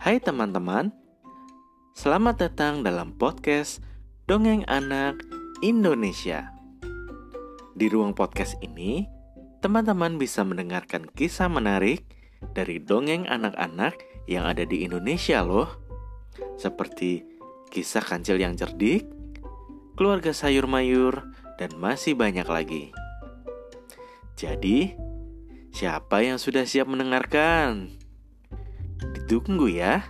Hai teman-teman, selamat datang dalam podcast Dongeng Anak Indonesia. Di ruang podcast ini, teman-teman bisa mendengarkan kisah menarik dari dongeng anak-anak yang ada di Indonesia loh. Seperti kisah kancil yang cerdik, keluarga sayur mayur, dan masih banyak lagi. Jadi, siapa yang sudah siap mendengarkan? Ditunggu ya.